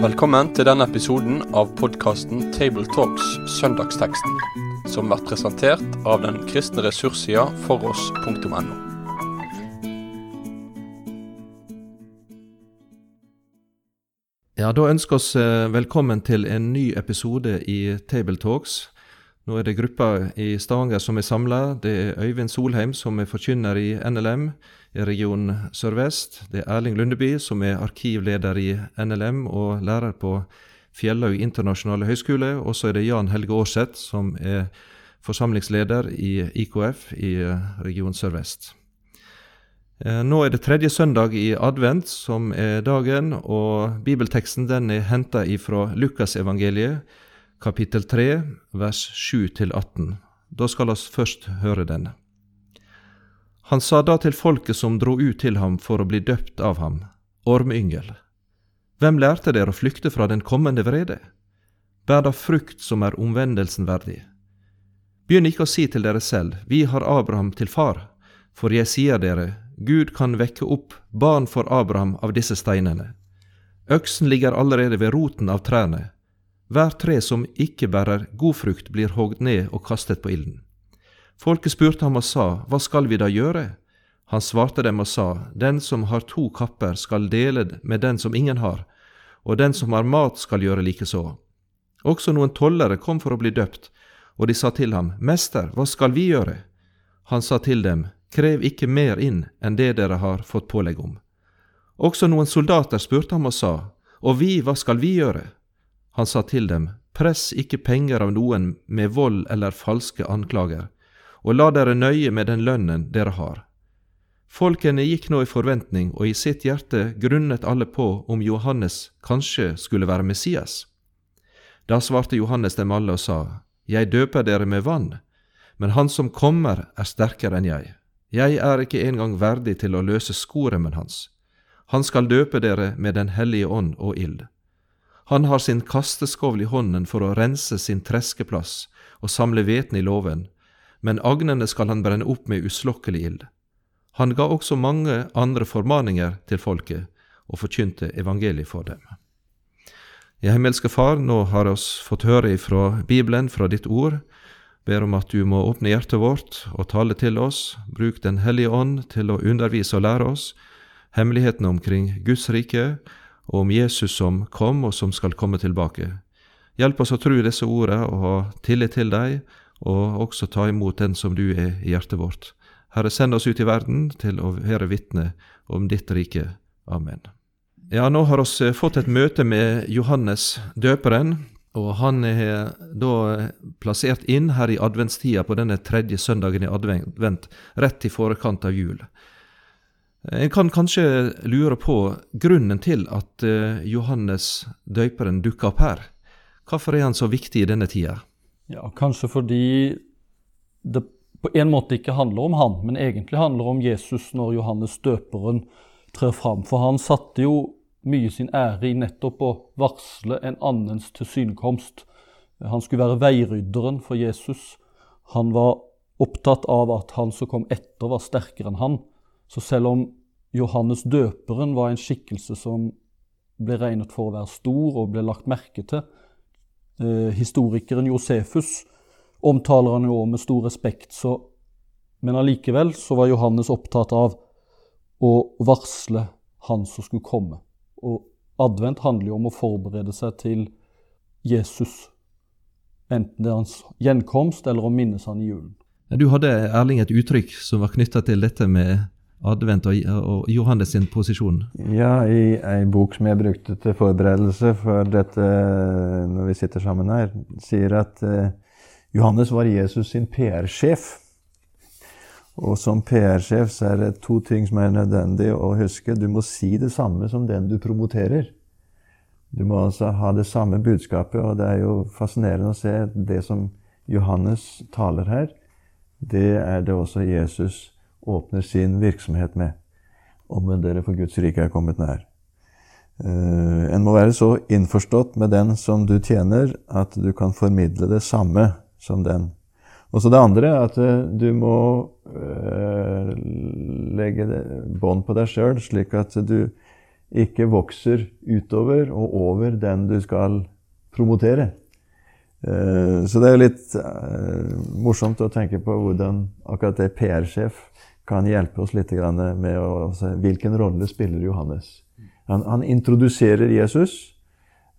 Velkommen til denne episoden av podkasten Tabletalks Søndagsteksten, som blir presentert av den kristne ressurssida foross.no. Ja, Da ønsker oss eh, velkommen til en ny episode i Tabletalks. Nå er det gruppa i Stavanger som er samla. Det er Øyvind Solheim som er forkynner i NLM i region Sør-Vest. Det er Erling Lundeby som er arkivleder i NLM og lærer på Fjellhaug internasjonale høgskole. Og så er det Jan Helge Aarseth som er forsamlingsleder i IKF i region Sør-Vest. Eh, nå er det tredje søndag i advent som er dagen, og bibelteksten den er henta ifra Lukasevangeliet, kapittel 3, vers 7-18. Da skal oss først høre denne. Han sa da til folket som dro ut til ham for å bli døpt av ham, ormyngel, hvem lærte dere å flykte fra den kommende vrede? Bær da frukt som er omvendelsen verdig. Begynn ikke å si til dere selv, vi har Abraham til far, for jeg sier dere, Gud kan vekke opp barn for Abraham av disse steinene. Øksen ligger allerede ved roten av trærne. Hver tre som ikke bærer god frukt, blir hogd ned og kastet på ilden. Folket spurte ham og sa, Hva skal vi da gjøre? Han svarte dem og sa, Den som har to kapper, skal dele med den som ingen har, og den som har mat, skal gjøre likeså. Også noen tollere kom for å bli døpt, og de sa til ham, Mester, hva skal vi gjøre? Han sa til dem, Krev ikke mer inn enn det dere har fått pålegg om. Også noen soldater spurte ham og sa, Og vi, hva skal vi gjøre? Han sa til dem, Press ikke penger av noen med vold eller falske anklager, og la dere nøye med den lønnen dere har. Folkene gikk nå i forventning, og i sitt hjerte grunnet alle på om Johannes kanskje skulle være Messias. Da svarte Johannes dem alle og sa, Jeg døper dere med vann, men han som kommer er sterkere enn jeg. Jeg er ikke engang verdig til å løse skoremmen hans. Han skal døpe dere med Den hellige ånd og ild. Han har sin kasteskovl i hånden for å rense sin treskeplass og samle hveten i låven, men agnene skal han brenne opp med uslokkelig ild. Han ga også mange andre formaninger til folket og forkynte evangeliet for dem. Ja, himmelske Far, nå har vi fått høre ifra Bibelen, fra ditt ord. Ber om at du må åpne hjertet vårt og tale til oss. Bruk Den hellige ånd til å undervise og lære oss hemmelighetene omkring Guds rike og om Jesus som kom, og som skal komme tilbake. Hjelp oss å tro disse ordene og ha tillit til deg, og også ta imot den som du er i hjertet vårt. Herre, send oss ut i verden til å være vitne om ditt rike. Amen. Ja, nå har vi fått et møte med Johannes døperen, og han er da plassert inn her i adventstida på denne tredje søndagen i advent, rett i forkant av jul. En kan kanskje lure på grunnen til at eh, Johannes døperen dukker opp her. Hvorfor er han så viktig i denne tida? Ja, Kanskje fordi det på en måte ikke handler om han, men egentlig handler om Jesus når Johannes døperen trer fram. For han satte jo mye sin ære i nettopp å varsle en annens tilsynekomst. Han skulle være veirydderen for Jesus. Han var opptatt av at han som kom etter, var sterkere enn han. Så selv om Johannes døperen var en skikkelse som ble regnet for å være stor og ble lagt merke til, eh, historikeren Josefus omtaler han jo med stor respekt, så, men allikevel så var Johannes opptatt av å varsle han som skulle komme. Og advent handler jo om å forberede seg til Jesus, enten det er hans gjenkomst eller å minnes han i julen. Du hadde Erling, et uttrykk som var knytta til dette med advent og, og Johannes sin posisjon? Ja, i ei bok som jeg brukte til forberedelse for dette når vi sitter sammen her, sier at eh, Johannes var Jesus sin PR-sjef. Og som PR-sjef så er det to ting som er nødvendig å huske. Du må si det samme som den du promoterer. Du må altså ha det samme budskapet, og det er jo fascinerende å se det som Johannes taler her. Det er det også Jesus åpner sin virksomhet med. Omvend dere, for Guds rike er kommet nær. Uh, en må være så innforstått med den som du tjener, at du kan formidle det samme som den. Og så det andre er at du må uh, legge bånd på deg sjøl, slik at du ikke vokser utover og over den du skal promotere. Uh, så det er jo litt uh, morsomt å tenke på hvordan akkurat det PR-sjef kan hjelpe oss litt med å se hvilken rolle spiller Johannes. Han, han introduserer Jesus,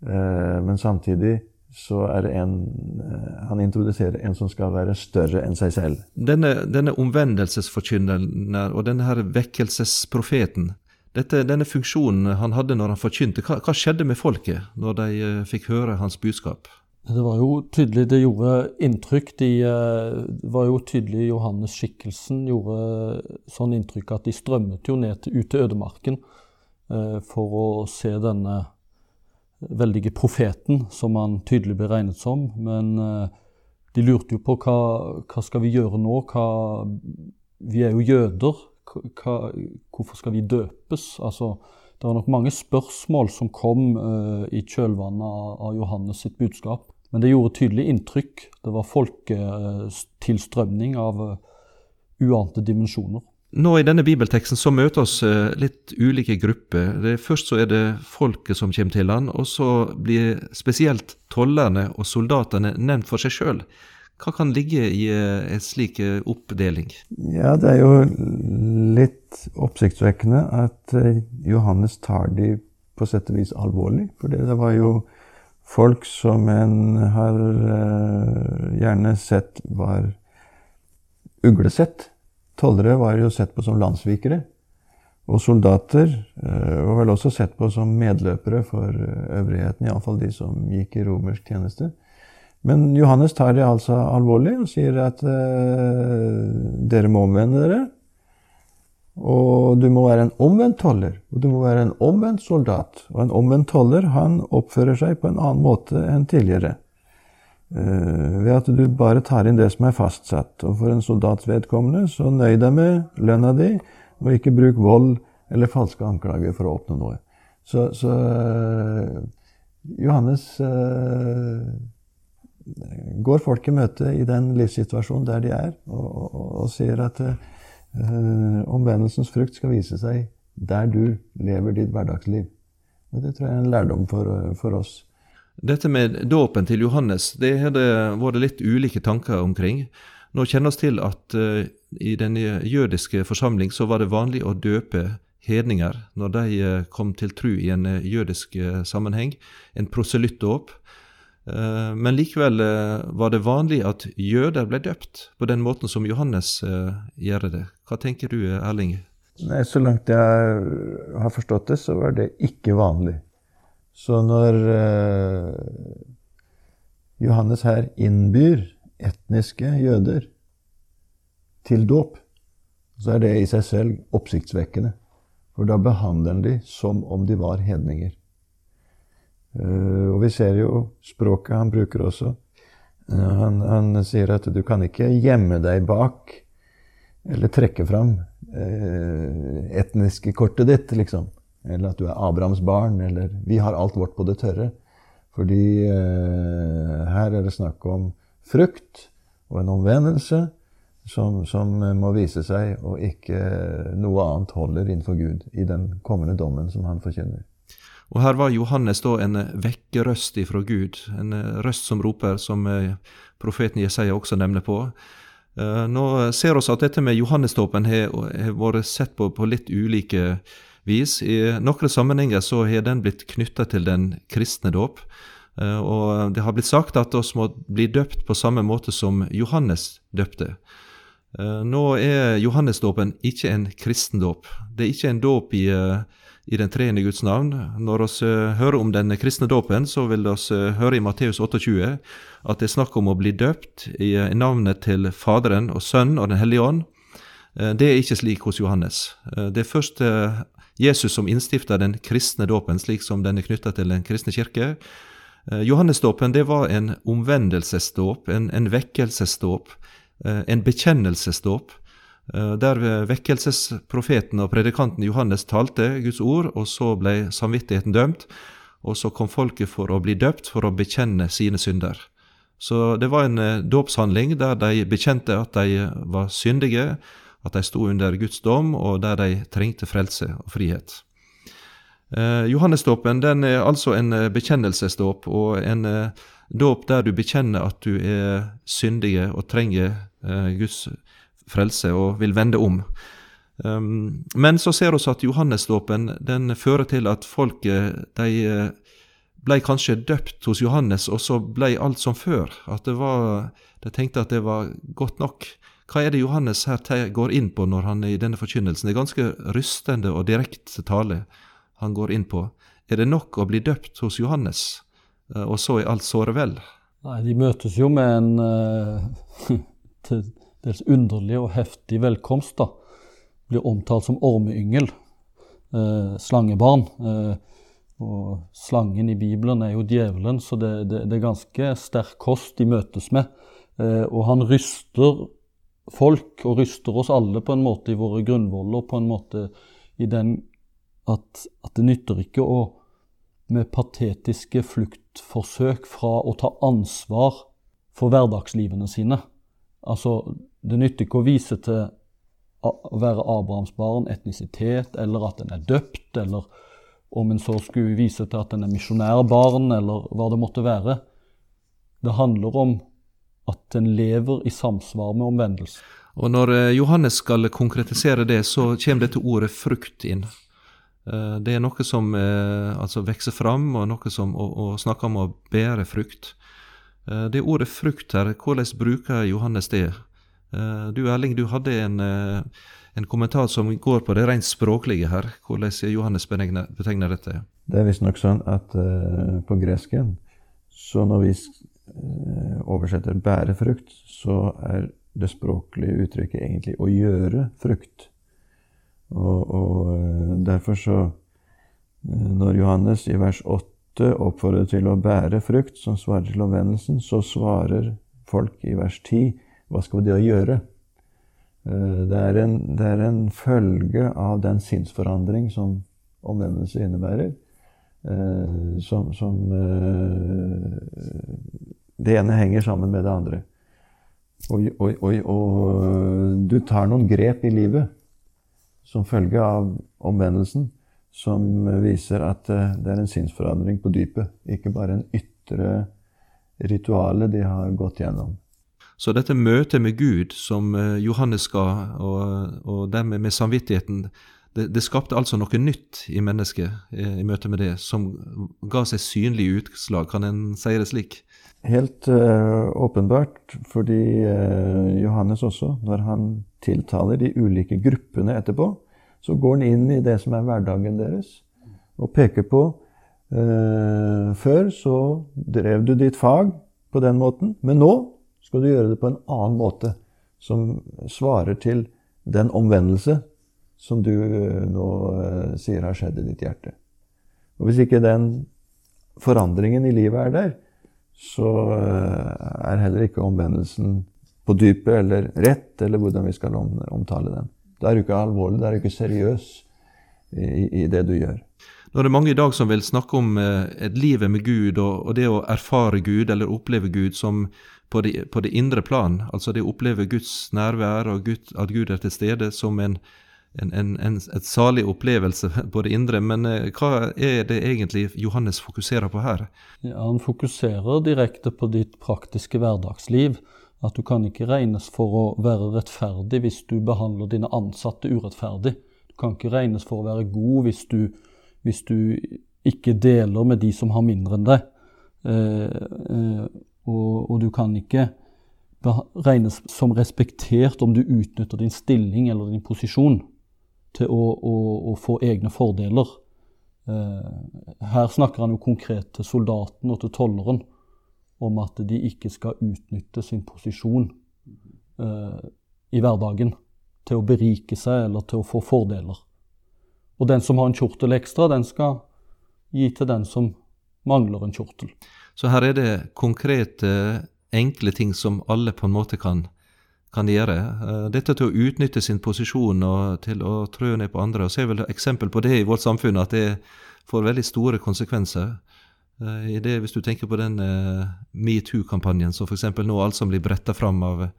uh, men samtidig så er det en Han introduserer en som skal være større enn seg selv. Denne, denne omvendelsesforkynneren og denne her vekkelsesprofeten, dette, denne funksjonen han hadde når han forkynte, hva, hva skjedde med folket når de fikk høre hans budskap? Det var jo tydelig det gjorde inntrykk. De, det var jo tydelig Johannes-skikkelsen gjorde sånn inntrykk at de strømmet jo ned til, ut til ødemarken uh, for å se denne veldige profeten, som han tydelig ble regnet som. Men de lurte jo på hva, hva skal vi gjøre nå? Hva, vi er jo jøder hva, hvorfor skal vi døpes? Altså, det var nok mange spørsmål som kom uh, i kjølvannet av, av, Johannes sitt budskap. Men det gjorde tydelig inntrykk. Det var folketilstrømning av uh, uante dimensjoner. Nå I denne bibelteksten så møter oss uh, litt ulike grupper. Det, først så er det folket som kommer til han, og så blir spesielt tollerne og soldatene nevnt for seg sjøl. Hva kan ligge i eh, en slik eh, oppdeling? Ja, Det er jo litt oppsiktsvekkende at eh, Johannes tar de på sett og vis alvorlig. For det var jo folk som en har gjerne sett var uglesett. Tollere var jo sett på som landssvikere. Og soldater var vel også sett på som medløpere for øvrigheten, iallfall de som gikk i romersk tjeneste. Men Johannes tar det altså alvorlig og sier at dere må omvende dere. Og du må være en omvendt toller, og du må være en omvendt soldat. Og en omvendt toller han oppfører seg på en annen måte enn tidligere. Uh, ved at du bare tar inn det som er fastsatt. Og for en soldats vedkommende, så nøy deg med lønna di, og ikke bruk vold eller falske anklager for å oppnå noe. Så, så uh, Johannes går folk i møte i den livssituasjonen der de er, og, og, og sier at uh, omvendelsens frukt skal vise seg der du lever ditt hverdagsliv. Og Det tror jeg er en lærdom for, for oss. Dette med dåpen til Johannes det har det vært litt ulike tanker omkring. Nå kjenner vi til at uh, i den jødiske forsamling så var det vanlig å døpe hedninger når de kom til tru i en jødisk sammenheng. En proselyttdåp. Eh, men likevel eh, var det vanlig at jøder ble døpt på den måten som Johannes eh, gjør det. Hva tenker du, Erling? Nei, Så langt jeg har forstått det, så var det ikke vanlig. Så når Johannes her innbyr etniske jøder til dåp, så er det i seg selv oppsiktsvekkende. For da behandler han de som om de var hedninger. Eh, og vi ser jo språket han bruker også. Eh, han, han, sier at du kan ikke gjemme deg bak eller trekke fram eh, etniske kortet ditt, liksom. Eller at du er Abrahams barn, eller Vi har alt vårt på det tørre. Fordi eh, her er det snakk om frukt og en omvendelse som, som, må vise seg, og ikke noe annet holder innenfor Gud i den kommende dommen som han forkynner. Og her var Johannes da en vekkerøst ifra Gud, en røst som roper, som eh, profeten Jesaja også nevner på. Eh, nå ser vi at dette med Johannesdåpen har, vært sett på på litt ulike vis. I noen sammenhenger så har den blitt knytta til den kristne dåp. Eh, og det har blitt sagt at vi må bli døpt på samme måte som Johannes døpte. Nå er Johannesdåpen ikke en kristendåp. Det er ikke en dåp i i den treende Guds navn. Når vi eh, hører om den kristne dåpen, så vil vi eh, høre i Matteus 28 at det er snakk om å bli døpt i eh, navnet til Faderen og Sønnen og Den hellige ånd. Det er ikke slik hos Johannes. Det er først Jesus som innstifter den kristne dåpen, slik som den er knytta til den kristne kirke. Johannesdåpen var en omvendelsesdåp, en, en vekkelsesdåp, en bekjennelsesdåp. Eh, der vekkelsesprofeten og predikanten Johannes talte Guds ord, og så ble samvittigheten dømt. Og så kom folket for å bli døpt, for å bekjenne sine synder. Så det var en eh, dåpshandling der de bekjente at de var syndige, at de sto under Guds dom, og der de trengte frelse og frihet. Eh, Johannesdåpen er altså en eh, bekjennelsesdåp, og en eh, dåp der du bekjenner at du er syndige og trenger eh, Guds frelse og vil vende om. Um, men så ser vi at Johannesdåpen den fører til at folket de eh, ble kanskje døpt hos Johannes, og så ble alt som før. At det var, De tenkte at det var godt nok. Hva er det Johannes her går inn på når han er i denne forkynnelsen? Det er ganske rystende og direkte tale han går inn på. Er det nok å bli døpt hos Johannes, eh, og så er alt såre vel? Nei, de møtes jo med en uh, dels underlig og heftig velkomst. da. Blir omtalt som ormeyngel, eh, slangebarn. Eh, og slangen i Bibelen er jo djevelen, så det, det, det er ganske sterk kost de møtes med. og han ryster folk, og ryster oss alle på en måte i våre grunnvoller, på en måte i den at, at det nytter ikke å med patetiske fluktforsøk fra å ta ansvar for hverdagslivene sine. Altså, det nytter ikke å vise til å være Abrahams barn, etnisitet, eller at en er døpt, eller om en så skulle vise til at en er misjonærbarn, eller hva det måtte være. Det handler om at en lever i samsvar med omvendelse. Og når eh, Johannes skal konkretisere det, så kommer dette ordet frukt inn. Eh, det er noe som eh, altså vokser fram, og noe som og, og snakker om å bære frukt. Det ordet frukt her, hvordan bruker Johannes det? Du Erling, du hadde en, en kommentar som går på det rent språklige her. Hvordan Johannes betegner dette? Det er visstnok sånn at uh, på gresken, så når vi oversetter 'bære frukt', så er det språklige uttrykket egentlig 'å gjøre frukt'. Og, og eh, derfor så eh, Når Johannes i vers 8 oppfordrer til å bære frukt som svarer til omvendelsen, så svarer folk i vers 10 hva skal vi gjøre? Eh, det er, en, det er en følge av den sinnsforandring som omvendelse innebærer. Som, som Det ene henger sammen med det andre. Og, og, og, og du tar noen grep i livet som følge av omvendelsen som viser at eh, det er en sinnsforandring på dypet, ikke bare en ytre rituale de har gått gjennom. Så dette møtet med Gud som eh, Johannes ga, og, og dermed med samvittigheten, det, det, skapte altså noe nytt i mennesket eh, i møte med det, som ga seg synlig utslag. Kan en si det slik? Helt uh, åpenbart, fordi uh, Johannes også, når han tiltaler de ulike gruppene etterpå, så går han inn i det som er hverdagen deres, og peker på uh, Før så drev du ditt fag på den måten, men nå skal du gjøre det på en annen måte, som svarer til den omvendelse som du nå sier har skjedd i ditt hjerte. Og Hvis ikke den forandringen i livet er der, så eh, er heller ikke omvendelsen på dypet eller rett, eller hvordan vi skal omtale den. Da er du ikke alvorlig, da er du ikke seriøs i, i, det du gjør. Nå er det mange i dag som vil snakke om eh, et livet med Gud og, og, det å erfare Gud eller oppleve Gud som på det, på det indre plan. Altså det å oppleve Guds nærvær og Gud, at Gud er til stede som en, en, en, en, et salig opplevelse på det indre. Men eh, hva er det egentlig Johannes fokuserer på her? Ja, han fokuserer direkte på ditt praktiske hverdagsliv. At du kan ikke regnes for å være rettferdig hvis du behandler dine ansatte urettferdig. Du kan ikke regnes for å være god hvis du, hvis du ikke deler med de som har mindre enn deg. Eh, eh, og, og, du kan ikke regnes som respektert om du utnytter din stilling eller din posisjon til å, å, å få egne fordeler. Eh, her snakker han jo konkret til soldaten og til tolleren om at de ikke skal utnytte sin posisjon eh, i hverdagen til å berike seg eller til å få fordeler. Og den som har en kjortel ekstra, den skal gi til den som mangler en kjortel. Så her er det konkrete, enkle ting som alle på en måte kan kan gjøre. Eh, dette til å utnytte sin posisjon og til å trø ned på andre. og ser vel eksempel på det i vårt samfunn, at det får veldig store konsekvenser. i det, hvis du tenker på den metoo-kampanjen som f.eks. nå alt som blir bretta fram av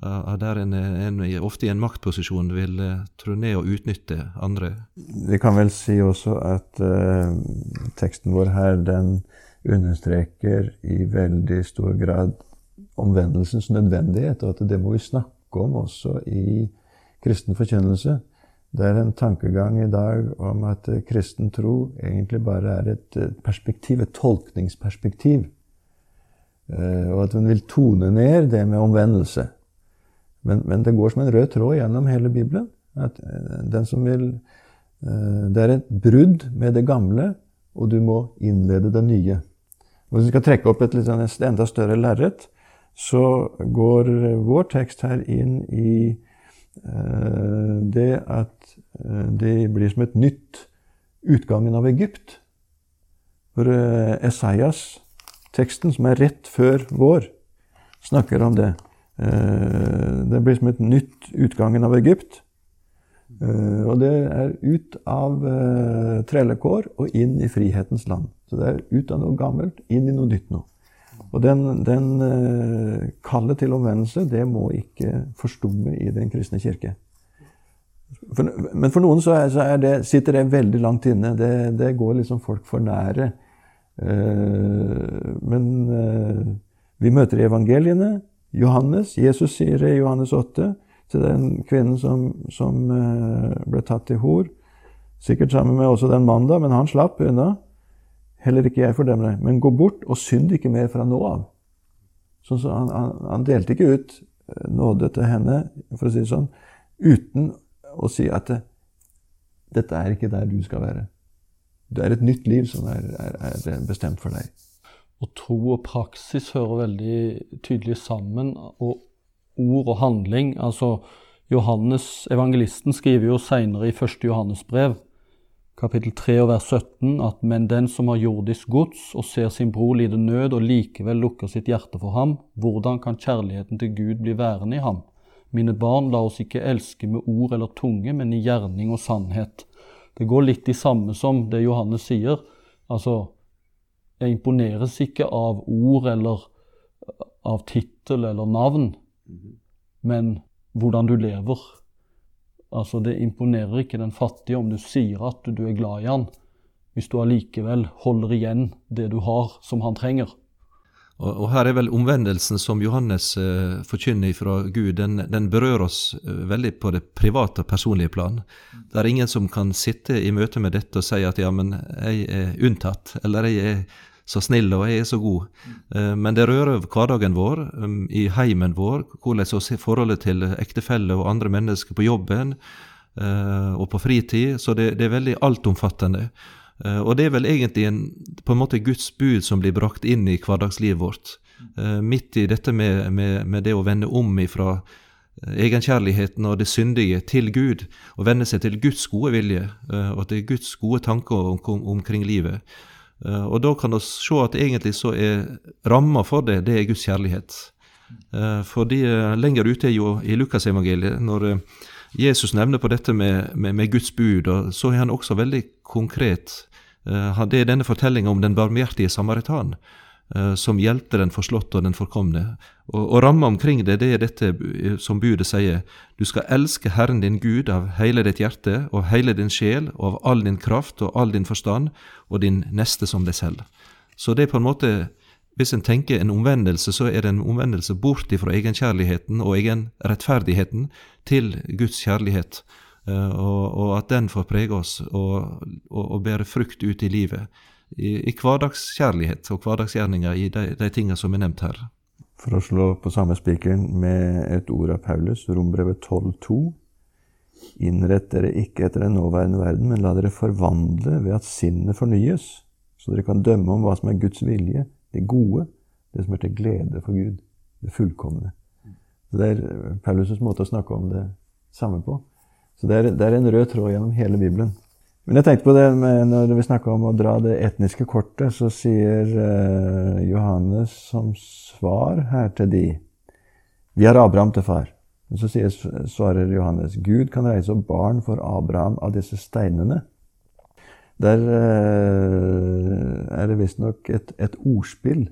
der en, en, ofte i en maktposisjon vil trå ned og utnytte andre. Vi kan vel si også at uh, teksten vår her, den understreker i veldig stor grad omvendelsens nødvendighet, og at det må vi snakke om også i kristen forkynnelse. Det er en tankegang i dag om at kristen tro egentlig bare er et perspektiv, et tolkningsperspektiv. Uh, og at hun vil tone ned det med omvendelse. Men, men, det går som en rød tråd gjennom hele Bibelen. At eh, den som vil eh, Det er et brudd med det gamle, og du må innlede det nye. Hvis vi skal trekke opp et, et enda større lerret, så går vår tekst her inn i Eh, det at det blir som et nytt utgangen av Egypt. For eh, Esaias, teksten som er rett før vår, snakker om det. Det blir som et nytt utgangen av Egypt. Og det er ut av trellekår og inn i frihetens land. Så det er ut av noe gammelt, inn i noe nytt nå. Og den, den kallet til omvendelse, det må ikke forstumme i den kristne kirke. For, men for noen så, er, så er det, sitter det veldig langt inne. Det, det går liksom folk for nære. Men vi møter i evangeliene Johannes. Jesus sier det i Johannes 8 til den kvinnen som, som ble tatt til hor. Sikkert sammen med også den mannen, men han slapp unna. Heller ikke jeg fordømmer deg, men gå bort og synd ikke mer fra nå av. Så, han, han, han, delte ikke ut eh, nåde til henne, for å si det sånn, uten å si at det, dette er ikke der du skal være. Det er et nytt liv som er, er, er bestemt for deg. Og tro og praksis hører veldig tydelig sammen. Og ord og handling. Altså, Johannes, evangelisten, skriver jo seinere i 1. Johannes brev kapittel 3 og vers 17 at men den som har jordisk gods og ser sin bror lide nød og likevel lukker sitt hjerte for ham, hvordan kan kjærligheten til Gud bli værende i ham? Mine barn, la oss ikke elske med ord eller tunge, men i gjerning og sannhet. Det går litt i samme som det Johannes sier. Altså, jeg imponeres ikke av ord eller av tittel eller navn, mhm. men hvordan du lever. Altså, Det imponerer ikke den fattige om du sier at du er glad i han, hvis du allikevel holder igjen det du har som han trenger. Og, og Her er vel omvendelsen som Johannes eh, forkynner fra Gud, den, den, berører oss eh, veldig på det private og personlige plan. Det er ingen som kan sitte i møte med dette og si at ja, men jeg er unntatt, eller jeg er så snill og jeg er så god. Eh, men det rører hverdagen vår, um, i heimen vår, hvordan så forholdet til ektefelle og andre mennesker på jobben eh, og på fritid. Så det, det er veldig altomfattende. Eh, og det er vel egentlig en, på en måte Guds bud som blir brakt inn i hverdagslivet vårt. Midt i dette med, med, med det å vende om ifra egenkjærligheten og det syndige til Gud, og vende seg til Guds gode vilje og til Guds gode tanker om, omkring livet. Eh, og da kan vi se at egentlig så er ramma for det, det er Guds kjærlighet. Eh, fordi eh, lenger ute er jo i Lukasevangeliet, når Jesus nevner på dette med, med, med Guds bud, så er han også veldig konkret. Det er denne fortellinga om den barmhjertige samaritan. Eh, som hjelpte den forslåtte og den forkomne. Og, og ramma omkring det, det er dette som budet sier. Du skal elske Herren din Gud av hele ditt hjerte og hele din sjel og av all din kraft og all din forstand, og din neste som deg selv. Så det er på en måte, hvis en tenker en omvendelse, så er det en omvendelse bort ifra egenkjærligheten og egenrettferdigheten til Guds kjærlighet. Eh, og, og at den får prege oss og, og, og bære frukt ut i livet i, i hverdagskjærlighet og hverdagsgjerninger i de, de tingene som er nevnt her. For å slå på samme spikeren med et ord av Paulus, Rombrevet 12,2. Innrett dere ikke etter den nåværende verden, men la dere forvandle ved at sinnet fornyes, så dere kan dømme om hva som er Guds vilje, det gode, det som er til glede for Gud, det fullkomne. Så Det er Paulus' måte å snakke om det samme på. Så det er, det er en rød tråd gjennom hele Bibelen. Men jeg tenkte på det når vi snakka om å dra det etniske kortet, så sier eh, Johannes som svar her til de Vi har Abraham til far. Men så sier, svarer Johannes Gud kan reise opp barn for Abraham av disse steinene. Der eh, er det visstnok et, et ordspill.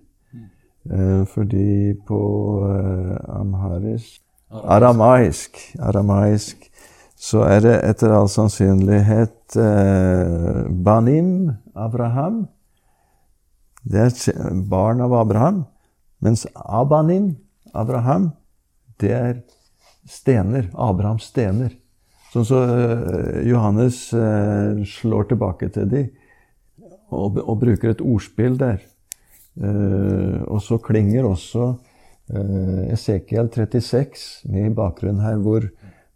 Eh, fordi på eh, amharisk Aramaisk, aramaisk så er det etter all sannsynlighet eh, Banim Abraham. Det er barn av Abraham. Mens Abanim Abraham, det er stener. Abrahams stener. Sånn så eh, Johannes eh, slår tilbake til dem og, og, bruker et ordspill der. Eh, og så klinger også Eh, Esekiel 36 med i bakgrunnen her, hvor,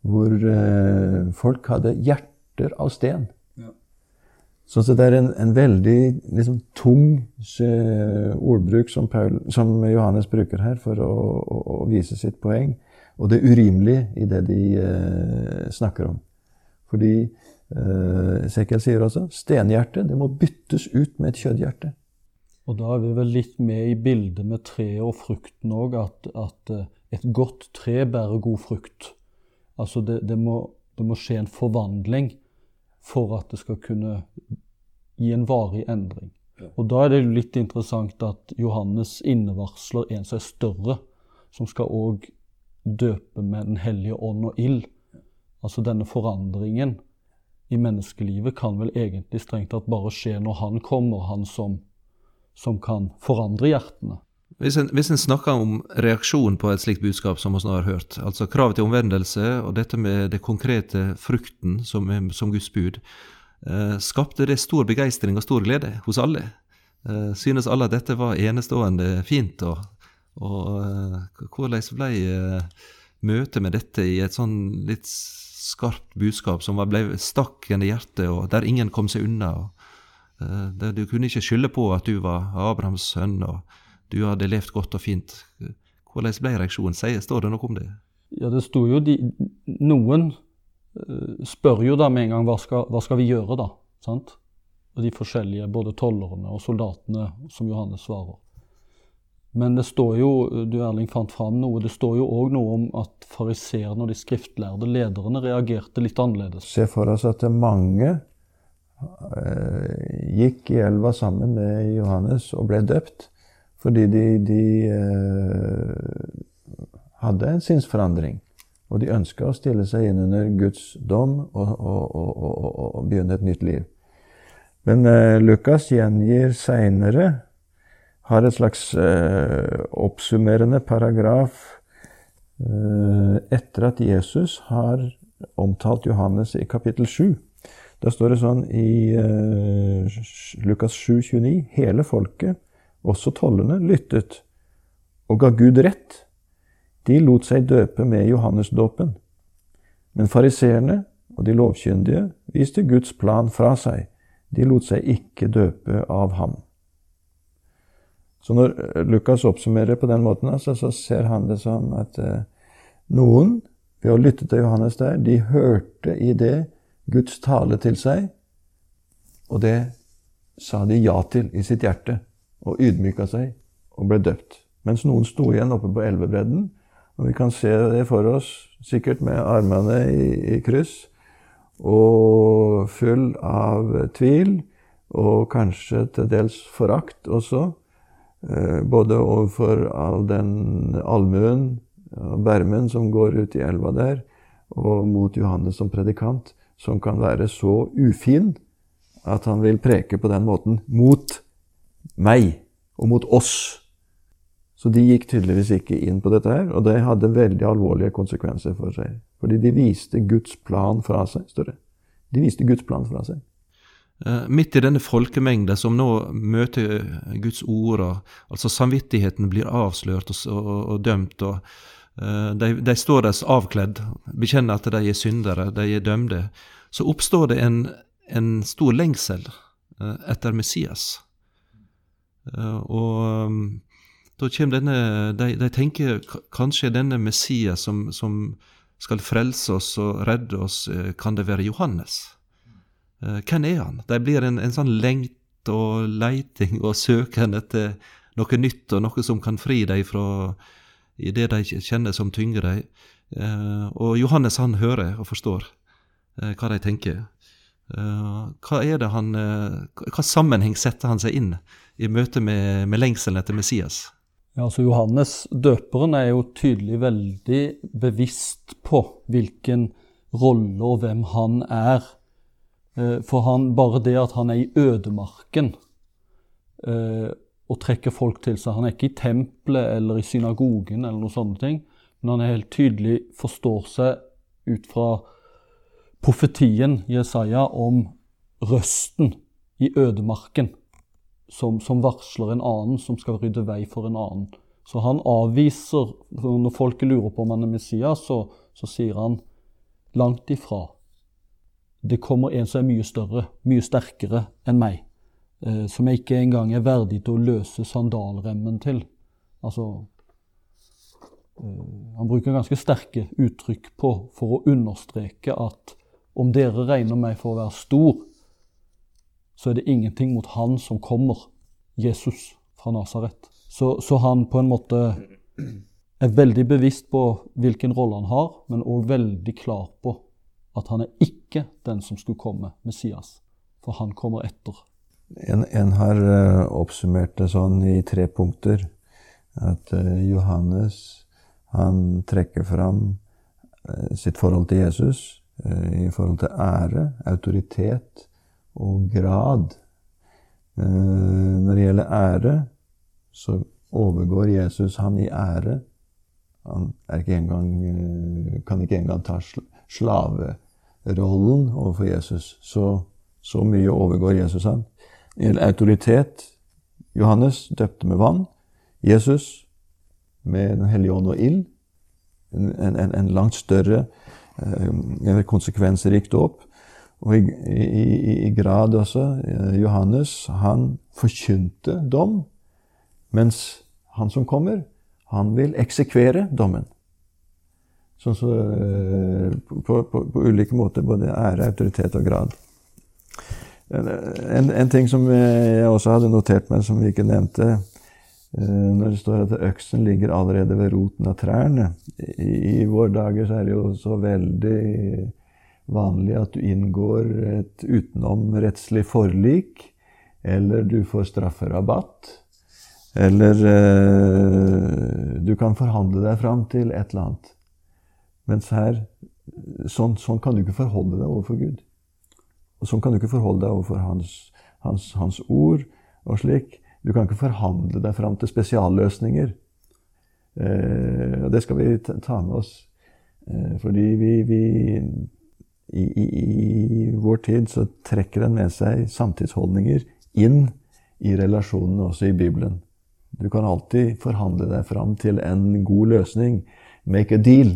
hvor eh, folk hadde hjerter av sten. Ja. Så det er en, en veldig liksom, tung eh, ordbruk som, Paul, som, Johannes bruker her for å, å, å, vise sitt poeng. Og det urimelige i det de eh, snakker om. Fordi eh, Esekiel sier også stenhjerte det må byttes ut med et kjøtthjerte. Og da er vi vel litt med i bildet med treet og frukten òg, at, at, eh, et godt tre bærer god frukt. Altså det, det, må, det, må, skje en forvandling for at det skal kunne gi en varig endring. Og da er det litt interessant at Johannes innevarsler en som er større, som skal òg døpe med Den hellige ånd og ild. Altså denne forandringen i menneskelivet kan vel egentlig strengt tatt bare skje når han kommer, han som som kan forandre hjertene. Hvis en, hvis en, snakker om reaksjon på et slikt budskap som vi nå har hørt, altså kravet til omvendelse og dette med det konkrete frukten som, som Guds bud, eh, skapte det stor begeistring og stor glede hos alle? Eh, synes alle at dette var enestående fint? Og, og eh, hvordan ble eh, møtet med dette i et sånn litt skarpt budskap som ble stakk i hjertet, og der ingen kom seg unna? og Eh, du kunne ikke skylde på at du var Abrahams sønn og du hadde levd godt og fint. Hvordan ble reaksjonen? Står det noe om det? Ja, det sto jo de, Noen uh, spør jo da med en gang hva skal, hva skal vi gjøre, da? Sant? Og de forskjellige, både tollerne og soldatene, som Johannes svarer. Men det står jo, du Erling fant fram noe, det står jo òg noe om at fariseerne og de skriftlærde lederne reagerte litt annerledes. Se for oss at mange Eh, gikk i elva sammen med Johannes og ble døpt fordi de, de eh, hadde en sinnsforandring. Og de ønska å stille seg inn under Guds dom og, og, og, og begynne et nytt liv. Men eh, Lukas gjengir seinere har et slags eh, oppsummerende paragraf etter at Jesus har omtalt Johannes i kapittel 7. Da står det sånn i uh, Lukas 7, 29 Hele folket, også tollerne, lyttet og ga Gud rett. De lot seg døpe med Johannesdåpen. Men fariseerne og de lovkyndige viste Guds plan fra seg. De lot seg ikke døpe av ham. Så når eh, Lukas oppsummerer på den måten, altså, så ser han det som at eh, noen, ved å lytte til Johannes der, de hørte i det Guds tale til seg, og det sa de ja til i sitt hjerte, og ydmyka seg og ble døpt. Mens noen sto igjen oppe på elvebredden, og vi kan se det for oss, sikkert med armene i, i kryss, og full av tvil, og kanskje til dels forakt også, eh, både overfor all den allmuen og bermen som går ut i elva der, og mot Johannes som predikant som kan være så ufin at han vil preke på den måten mot meg og mot oss. Så de gikk tydeligvis ikke inn på dette her, og det hadde veldig alvorlige konsekvenser for seg. Fordi de viste Guds plan fra seg. større. De viste Guds plan fra seg. Uh, midt i denne folkemengden som nå møter Guds ord, altså samvittigheten blir avslørt og, og, og dømt, og Eh, de, de, står der avkledd, bekjenner at de er syndere, de er dømte. Så oppstår det en, en stor lengsel eh, etter Messias. Eh, og mm, da kommer denne De, de tenker kanskje denne Messias som, som, skal frelse oss og redde oss, kan det være Johannes? Hvem er han? De blir en, en sånn lengt og leiting og søken etter noe nytt og noe som kan fri dem fra i det de kjenner som tynger dem. Eh, og Johannes han hører og forstår eh, hva de tenker. Hva er det han, hva sammenheng setter han seg inn i møte med, med lengselen etter Messias? Ja, altså Johannes døperen er jo tydelig veldig bevisst på hvilken rolle og hvem han er. For han, bare det at han er i ødemarken og trekker folk til seg Han er ikke i tempelet eller i synagogen eller noen sånne ting, men han er helt tydelig forstår seg ut fra profetien Jesaja om røsten i ødemarken, som, som, varsler en annen som skal rydde vei for en annen. Så han avviser Når folket lurer på om han er Messias, så, så sier han langt ifra. Det kommer en som er mye større, mye sterkere enn meg. Eh, som jeg ikke engang er verdig til å løse sandalremmen til. Altså eh, Han bruker ganske sterke uttrykk på for å understreke at om dere regner meg for å være stor, så er det ingenting mot han som kommer, Jesus fra Nasaret. Så, så, han på en måte er veldig bevisst på hvilken rolle han har, men òg veldig klar på at han er ikke den som skulle komme, Messias. For han kommer etter. En, en har uh, oppsummert det sånn i tre punkter. At uh, Johannes han trekker fram uh, sitt forhold til Jesus i forhold til ære, autoritet og grad. Når det gjelder ære, så overgår Jesus han i ære. Han ikke engang, kan ikke engang ta slaverollen overfor Jesus. Så, så mye overgår Jesus han gjelder autoritet. Johannes døpte med vann. Jesus med Den hellige ånd og ild. En, en, en, langt større, eh, konsekvensrikt dåp. Og i, i, i, grad også eh, Johannes, han forkynte dom, mens han som kommer, han vil eksekvere dommen. Sånn så, eh, på, på, på ulike måter, både ære, autoritet og grad. En, en, ting som jeg også hadde notert meg, som vi ikke nevnte eh, Når det står at øksen ligger allerede ved roten av trærne I, i våre dager så er det jo så veldig vanlig at du inngår et utenomrettslig forlik, eller du får strafferabatt. Eller eh, du kan forhandle deg fram til et eller annet. Mens her sånn, sånn kan du ikke forholde deg overfor Gud. Og Sånn kan du ikke forholde deg overfor hans, hans, hans, ord og slik. Du kan ikke forhandle deg fram til spesialløsninger. Eh, og det skal vi ta med oss. Eh, fordi vi, vi i, i, i, vår tid så trekker en med seg samtidsholdninger inn i relasjonene også i Bibelen. Du kan alltid forhandle deg fram til en god løsning. Make a deal.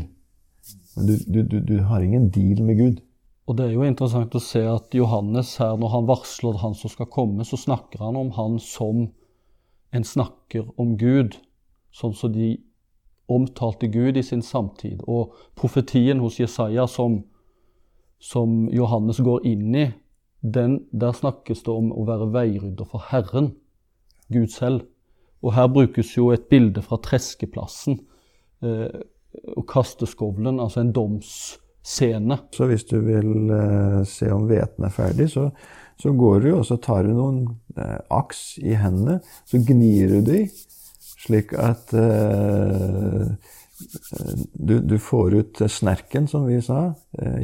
Men du, du, du, du har ingen deal med Gud. Og det er jo interessant å se at Johannes her, når han varsler han som skal komme, så snakker han om han som en snakker om Gud, sånn som de omtalte Gud i sin samtid. Og profetien hos Jesaja som, som Johannes går inn i, den, der snakkes det om å være veirydder for Herren, Gud selv. Og her brukes jo et bilde fra treskeplassen eh, og kasteskovlen, altså en domsscene. Så hvis du vil eh, se om hveten er ferdig, så, så, går du og så tar du noen eh, aks i hendene. Så gnir du de, slik at uh, du, du, får ut snerken, som vi sa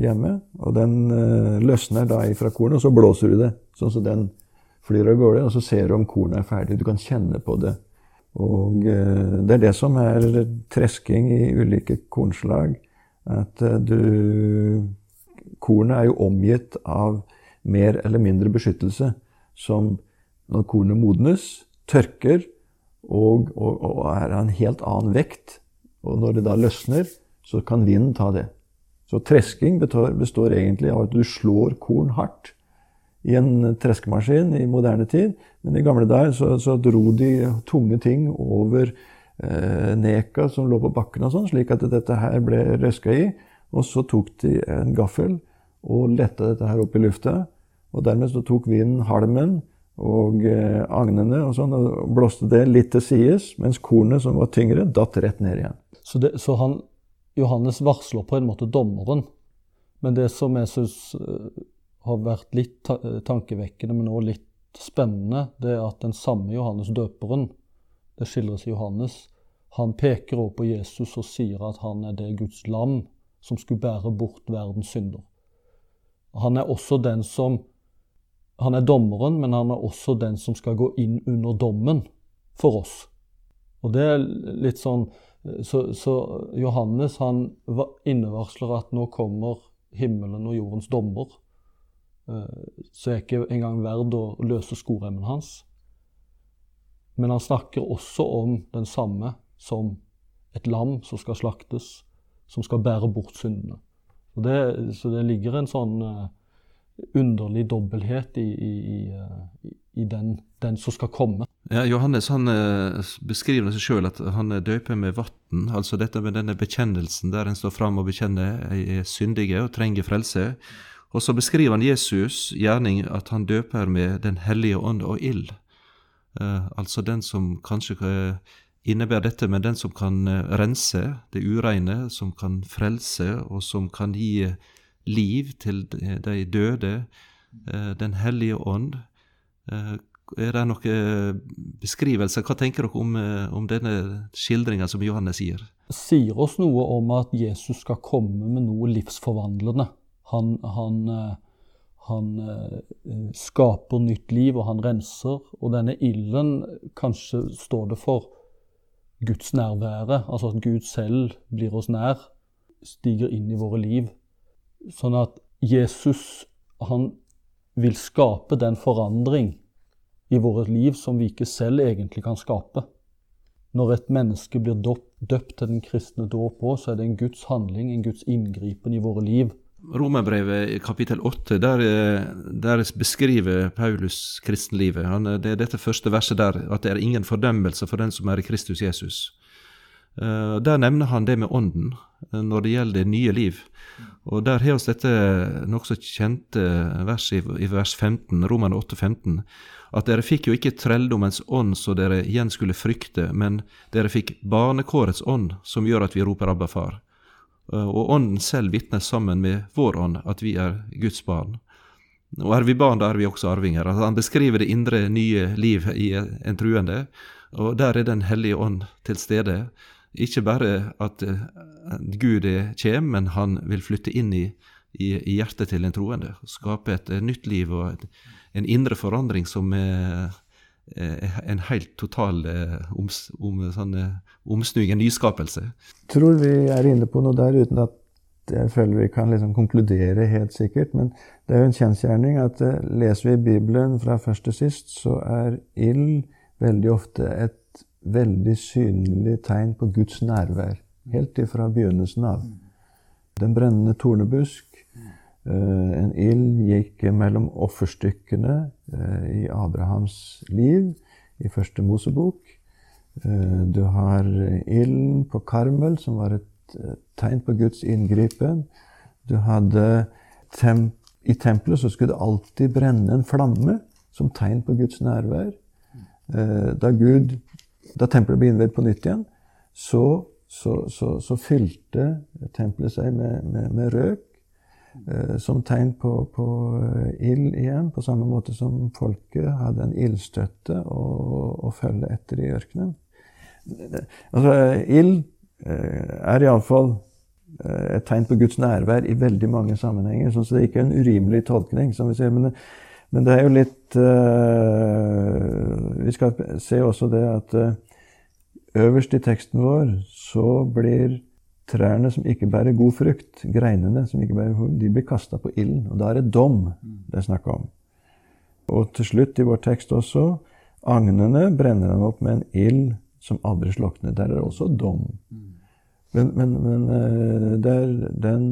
hjemme. Og den løsner da ifra kornet, og så blåser du det. Sånn så den flyr av gårde. Og så ser du om kornet er ferdig. Du kan kjenne på det. Og det er det som er tresking i ulike kornslag at eh, du Kornet er jo omgitt av mer eller mindre beskyttelse, som når kornet modnes, tørker og, og, og er av en helt annen vekt. Og når det da løsner, så kan vinden ta det. Så tresking består, egentlig av at du slår korn hardt i en treskemaskin i moderne tid. Men i gamle dager så, så dro de tunge ting over eh, neka som lå på bakken, og sånn, slik at dette her ble røska i. Og så tok de en gaffel og letta dette her opp i lufta. Og dermed så tok vinden halmen og eh, agnene og sånn, og blåste det litt til sides, mens kornet, som var tyngre, datt rett ned igjen. Så, det, så han, Johannes varsler på en måte dommeren. Men det som jeg syns eh, har vært litt ta tankevekkende, men også litt spennende, det er at den samme Johannes døperen, det skildres i Johannes, han peker også på Jesus og sier at han er det Guds lam som skulle bære bort verdens synder. Han er også den som Han er dommeren, men han er også den som skal gå inn under dommen for oss. Og det er litt sånn Så, så Johannes han innevarsler at nå kommer himmelen og jordens dommer. Eh, så er ikke engang verdt å løse skoremmen hans. Men han snakker også om den samme som et lam som skal slaktes, som skal bære bort syndene. Så det, så det ligger en sånn uh, underlig dobbelthet i, i, i, uh, i den, den, som skal komme. Ja, Johannes han uh, beskriver seg sjøl at han døper med vann. Altså dette med denne bekjennelsen der en står fram og bekjenner er syndige og trenger frelse. Og så beskriver han Jesus gjerning at han døper med Den hellige ånd og ild. Uh, altså den som kanskje innebærer dette, men den som kan rense det ureine, som kan frelse, og som kan gi liv til de døde. Den hellige ånd. Er det noen beskrivelser? Hva tenker dere om, om denne skildringa som Johannes gir? Sier oss noe om at Jesus skal komme med noe livsforvandlende. Han, han, eh, han eh, skaper nytt liv, og han renser. Og denne ilden, kanskje står det for Guds nærvære, altså at Gud selv blir oss nær, stiger inn i våre liv. Sånn at Jesus, han vil skape den forandring i vårt liv som vi ikke selv egentlig kan skape. Når et menneske blir døpt til den kristne dåp òg, så er det en Guds handling, en Guds inngripen i våre liv. Romerbrevet kapittel 8, der, der, beskriver Paulus kristenlivet. Han, det er dette første verset der, at det er ingen fordømmelse for den som er i Kristus Jesus. Uh, der nevner han det med ånden uh, når det gjelder det nye liv. Og Der har vi dette nokså kjente verset i vers 15, Roman 8, 15, at dere fikk jo ikke trelldommens ånd så dere igjen skulle frykte, men dere fikk barnekårets ånd, som gjør at vi roper Abba far. Eh, og Ånden selv vitner sammen med vår ånd at vi er Guds barn. Og er vi barn, da er vi også arvinger. Altså, han beskriver det indre, nye liv i en truende, og der er Den hellige ånd til stede. Ikke bare at eh, Gud kommer, men han vil flytte inn i, i, i hjertet til en troende. Skape et, et nytt liv og et, en indre forandring som er er en helt total om, om, sånn, eh, omsnug, en nyskapelse. Tror vi er inne på noe der uten at jeg føler vi kan liksom konkludere helt sikkert. Men det er jo en kjensgjerning at leser vi Bibelen fra først til sist, så er ild veldig ofte et veldig synlig tegn på Guds nærvær. Helt ifra begynnelsen av. Den brennende tornebusk Eh, en ild gikk mellom offerstykkene eh, i Abrahams liv i første Mosebok. Eh, du har ilden på Karmel, som var et tegn på Guds inngripen. Du hadde tem I tempelet så skulle det alltid brenne en flamme som tegn på Guds nærvær. Da, Gud, da tempelet ble innvidd på nytt igjen, så, så, så, så fylte tempelet seg med, med, med røk Eh, som tegn på, på eh, ild igjen, på samme måte som folket hadde en ildstøtte å, å følge etter i ørkenen. Altså, ild eh, er iallfall et tegn på Guds nærvær i veldig mange sammenhenger. Så det er ikke en urimelig tolkning, som vi ser. Men, men det er jo litt Vi skal se også det at øverst i teksten vår så blir Trærne som ikke bærer god frukt, greinene som ikke bærer frukt, de blir kasta på ilden. Og da er det dom det er snakk om. Og til slutt i vår tekst også agnene brenner han opp med en ild som aldri slukner. Der er det også dom. Men, men, men eh, det er den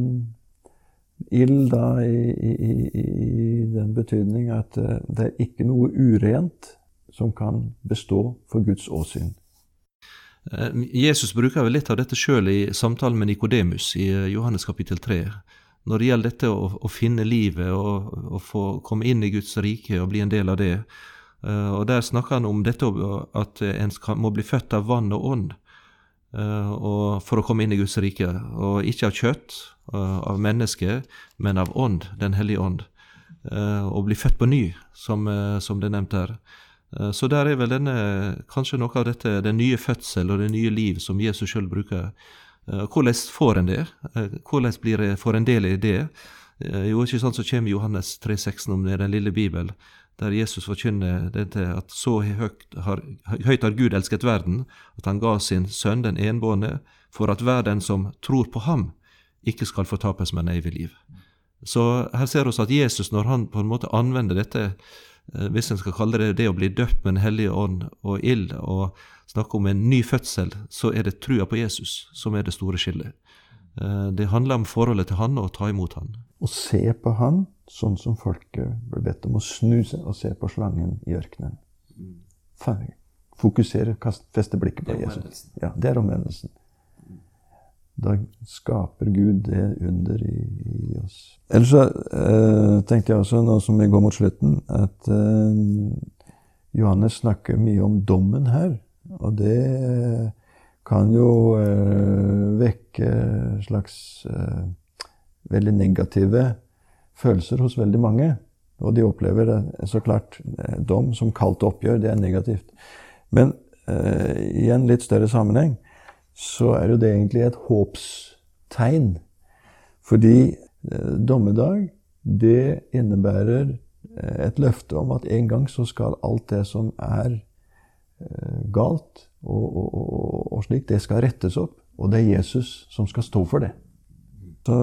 ild da i, i, i, den betydning at eh, det er ikke noe urent som kan bestå for Guds åsyn. Eh, Jesus bruker vel litt av dette sjøl i samtalen med Nikodemus i eh, Johannes kapittel 3. Når det gjelder dette å, å finne livet og, og, få komme inn i Guds rike og bli en del av det. Og Der snakker han om dette at en må bli født av vann og ånd for å komme inn i Guds rike. Og ikke av kjøtt, av menneske, men av ånd, Den hellige ånd. og bli født på ny, som, som det er nevnt her. Så der er vel denne, kanskje noe av dette, den nye fødsel og det nye liv som Jesus sjøl bruker. Hvordan får en det? Hvordan blir det, får en del i det? Jo, ikke sant så kommer Johannes 3,16 om den lille Bibel, der Jesus forkynner dette at så høyt har, høyt har Gud elsket verden, at han ga sin sønn den enbårne, for at hver den som tror på ham, ikke skal fortapes, men evig liv. Så her ser vi at Jesus, når han på en måte anvender dette Eh, hvis en skal kalle det det å bli døpt med Den hellige ånd og ild, og snakke om en ny fødsel, så er det trua på Jesus som er det store skillet. Eh, det handler om forholdet til han og å ta imot han. Å se på han sånn som folket ble bedt om å snu seg og se på slangen i ørkenen. Fokusere, feste blikket på Jesus. Ja, det er omvendelsen. Da skaper Gud det under i, i oss. Ellers så eh, tenkte jeg også, nå som vi går mot slutten, at eh, Johannes snakker mye om dommen her. Og det kan jo eh, vekke slags eh, veldig negative følelser hos veldig mange. Og de opplever det, så klart eh, dom som kaldt oppgjør. Det er negativt. Men i en litt større sammenheng så er jo det egentlig et håpstegn. Fordi eh, dommedag, det innebærer eh, et løfte om at en gang så skal alt det som er eh, galt og, og, og, og slik, det skal rettes opp. Og det er Jesus som skal stå for det. Så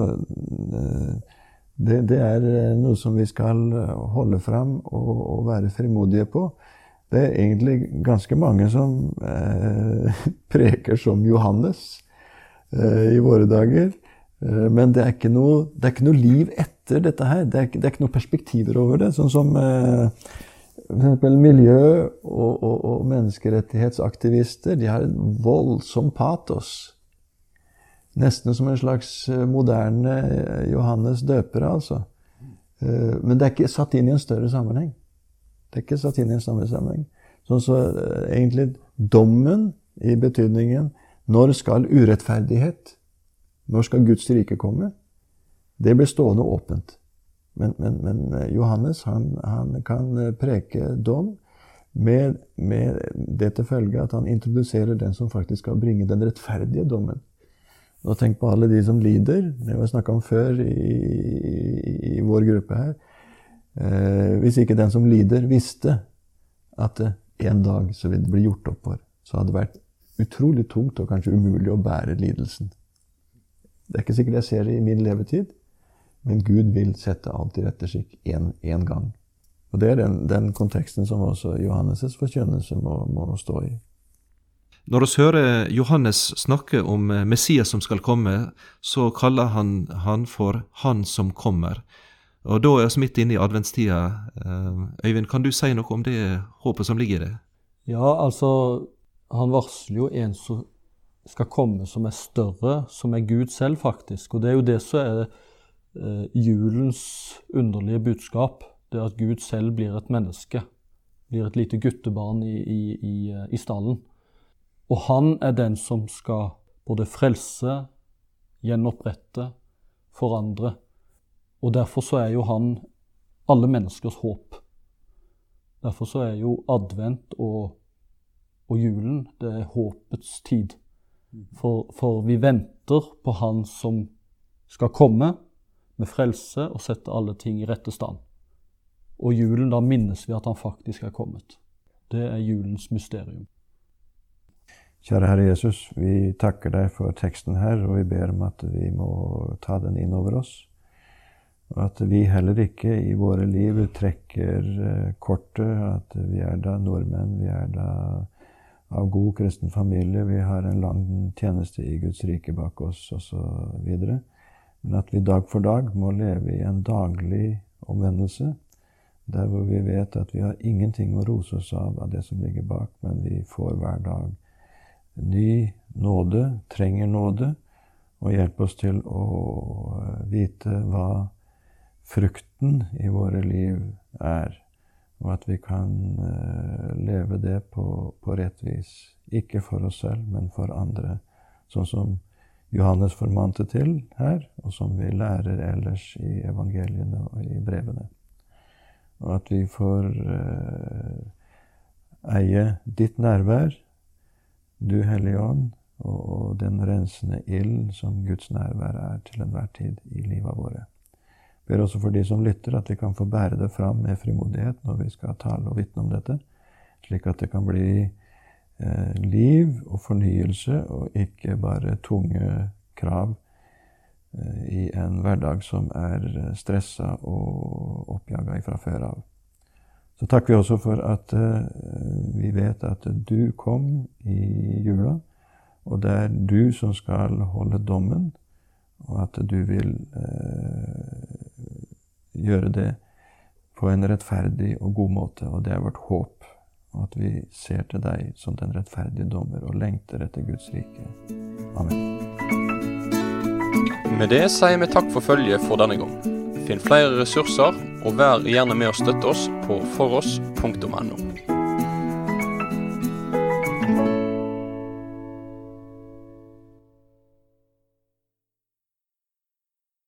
det, det er noe som vi skal holde fram og, være frimodige på. Det er egentlig ganske mange som eh, preker som Johannes eh, i våre dager. Eh, men det er, noe, det er, ikke noe, liv etter dette her. Det er, det er ikke noen perspektiver over det. Sånn som eh, f.eks. miljø- og, og, og, menneskerettighetsaktivister. De har en voldsom patos. Nesten som en slags eh, moderne eh, Johannes døpere, altså. Eh, men det er ikke satt inn i en større sammenheng. Det er ikke satt inn i en sammenheng. Sånn så uh, egentlig dommen i betydningen når skal urettferdighet, når skal Guds rike komme, det blir stående åpent. Men, men, men eh, Johannes han, han, kan eh, preke dom med, med det til følge at han introduserer den som faktisk skal bringe den rettferdige dommen. Og tenk på alle de som lider. Det vi snakka om før i, i, i, vår gruppe her. Eh, hvis ikke den som lider, visste at en dag så vil det bli gjort opp for, så hadde det vært utrolig tungt og kanskje umulig å bære lidelsen. Det er ikke sikkert jeg ser det i min levetid, men Gud vil sette alt i rette skikk én gang. Og Det er den, den, konteksten som også Johannes' forkynnelse må, må stå i. Når vi hører Johannes snakke om Messias som skal komme, så kaller han han for Han som kommer. Og da er vi midt inne i adventstida. Eh, Øyvind, kan du si noe om det håpet som ligger i det? Ja, altså Han varsler jo en som skal komme som er større, som er Gud selv, faktisk. Og det er jo det som er eh, julens underlige budskap. Det er at Gud selv blir et menneske. Blir et lite guttebarn i, i, i, i stallen. Og han er den som skal både frelse, gjenopprette, forandre. Og derfor så er jo han alle menneskers håp. Derfor så er jo advent og, og julen det er håpets tid. For, for, vi venter på Han som skal komme med frelse og sette alle ting i rette stand. Og julen, da minnes vi at han faktisk er kommet. Det er julens mysterium. Kjære Herre Jesus, vi takker deg for teksten her, og vi ber om at vi må ta den inn over oss. At vi heller ikke i våre liv trekker eh, kortet at vi er da nordmenn, vi er da av god kristen familie, vi har en lang tjeneste i Guds rike bak oss osv. Men at vi dag for dag må leve i en daglig omvendelse, der hvor vi vet at vi har ingenting å rose oss av av det som ligger bak, men vi får hver dag ny nåde, trenger nåde, og hjelper oss til å vite hva frukten i våre liv er, og at vi kan uh, leve det på, på, rett vis. Ikke for oss selv, men for andre. Sånn som Johannes formante til her, og som vi lærer ellers i evangeliene og i brevene. og at vi får eh, eie ditt nærvær, du Hellige Ånd, og, og den rensende ild som Guds nærvær er til enhver tid i livet våre. Ber også for de som lytter, at vi kan få bære det fram med frimodighet når vi skal tale og vitne om dette, slik at det kan bli eh, liv og fornyelse, og ikke bare tunge krav eh, i en hverdag som er stressa og oppjaga fra før av. Så takker vi også for at eh, vi vet at du kom i jula, og det er du som skal holde dommen, og at du vil eh, gjøre det på en rettferdig og god måte. Og det er vårt håp. Og at vi ser til deg som den rettferdige dommer og lengter etter Guds rike. Amen. Med det sier vi takk for følget for denne gang. Finn flere ressurser, og vær gjerne med å støtte oss på foross.no.